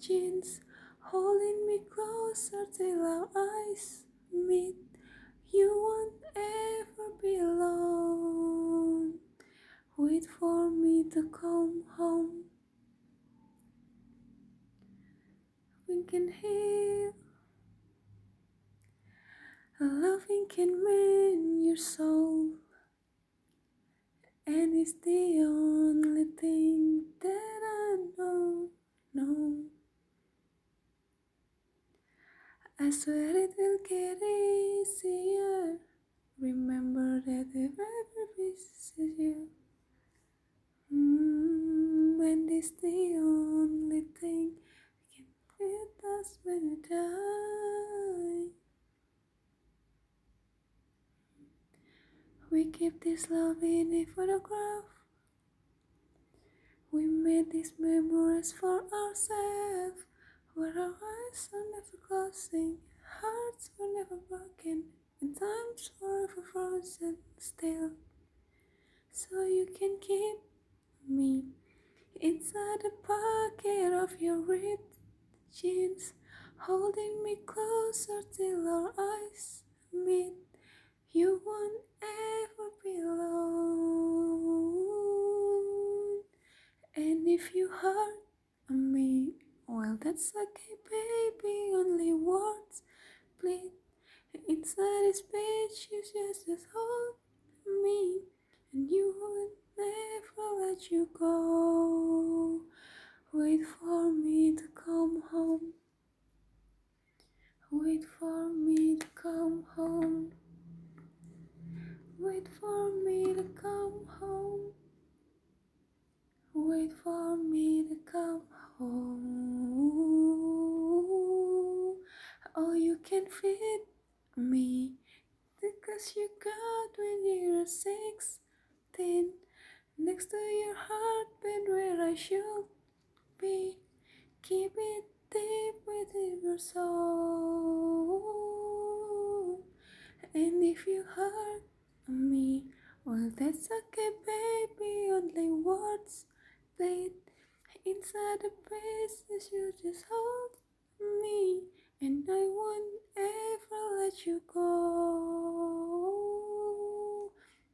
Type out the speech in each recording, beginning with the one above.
jeans, holding me closer till our eyes meet. You won't ever be alone. Wait for me to come home. We can heal. Loving can mend your soul. And it's the only thing that I know, know. I swear it will get easier. Remember that if ever visits you, mm, and it's the only thing we can with us when we die. We keep this love in a photograph. We made these memories for ourselves, where our eyes are never closing, hearts were never broken, and time's forever frozen still. So you can keep me inside the pocket of your ripped jeans, holding me closer till our eyes meet. You won't ever be alone. And if you hurt that's okay, baby. Only words bleed inside this page. You just, just hold me, and you would never let you go. Wait for me to come home. Wait for me to come home. Wait for me to come home. Wait for me to come home. Oh, you can fit me because you got when you're sixteen next to your heartbeat where I should be. Keep it deep within your soul. And if you hurt me, well, that's okay, baby. Only words inside the pieces. You just hold me, and I won't ever let you go.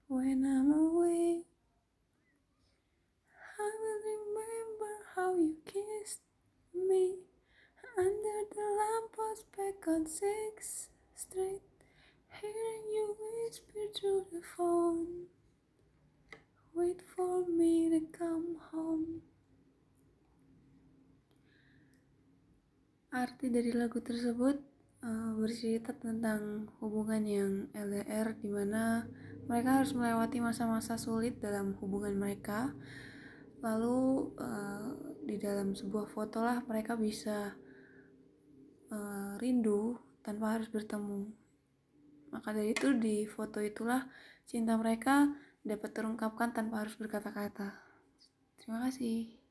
When I'm away, I will remember how you kissed me under the lamppost back on Sixth Street, hearing you whisper through the phone. Wait for me to come home. Arti dari lagu tersebut uh, bercerita tentang hubungan yang LDR di mana mereka harus melewati masa-masa sulit dalam hubungan mereka. Lalu uh, di dalam sebuah foto lah mereka bisa uh, rindu tanpa harus bertemu. Maka dari itu di foto itulah cinta mereka dapat terungkapkan tanpa harus berkata-kata. Terima kasih.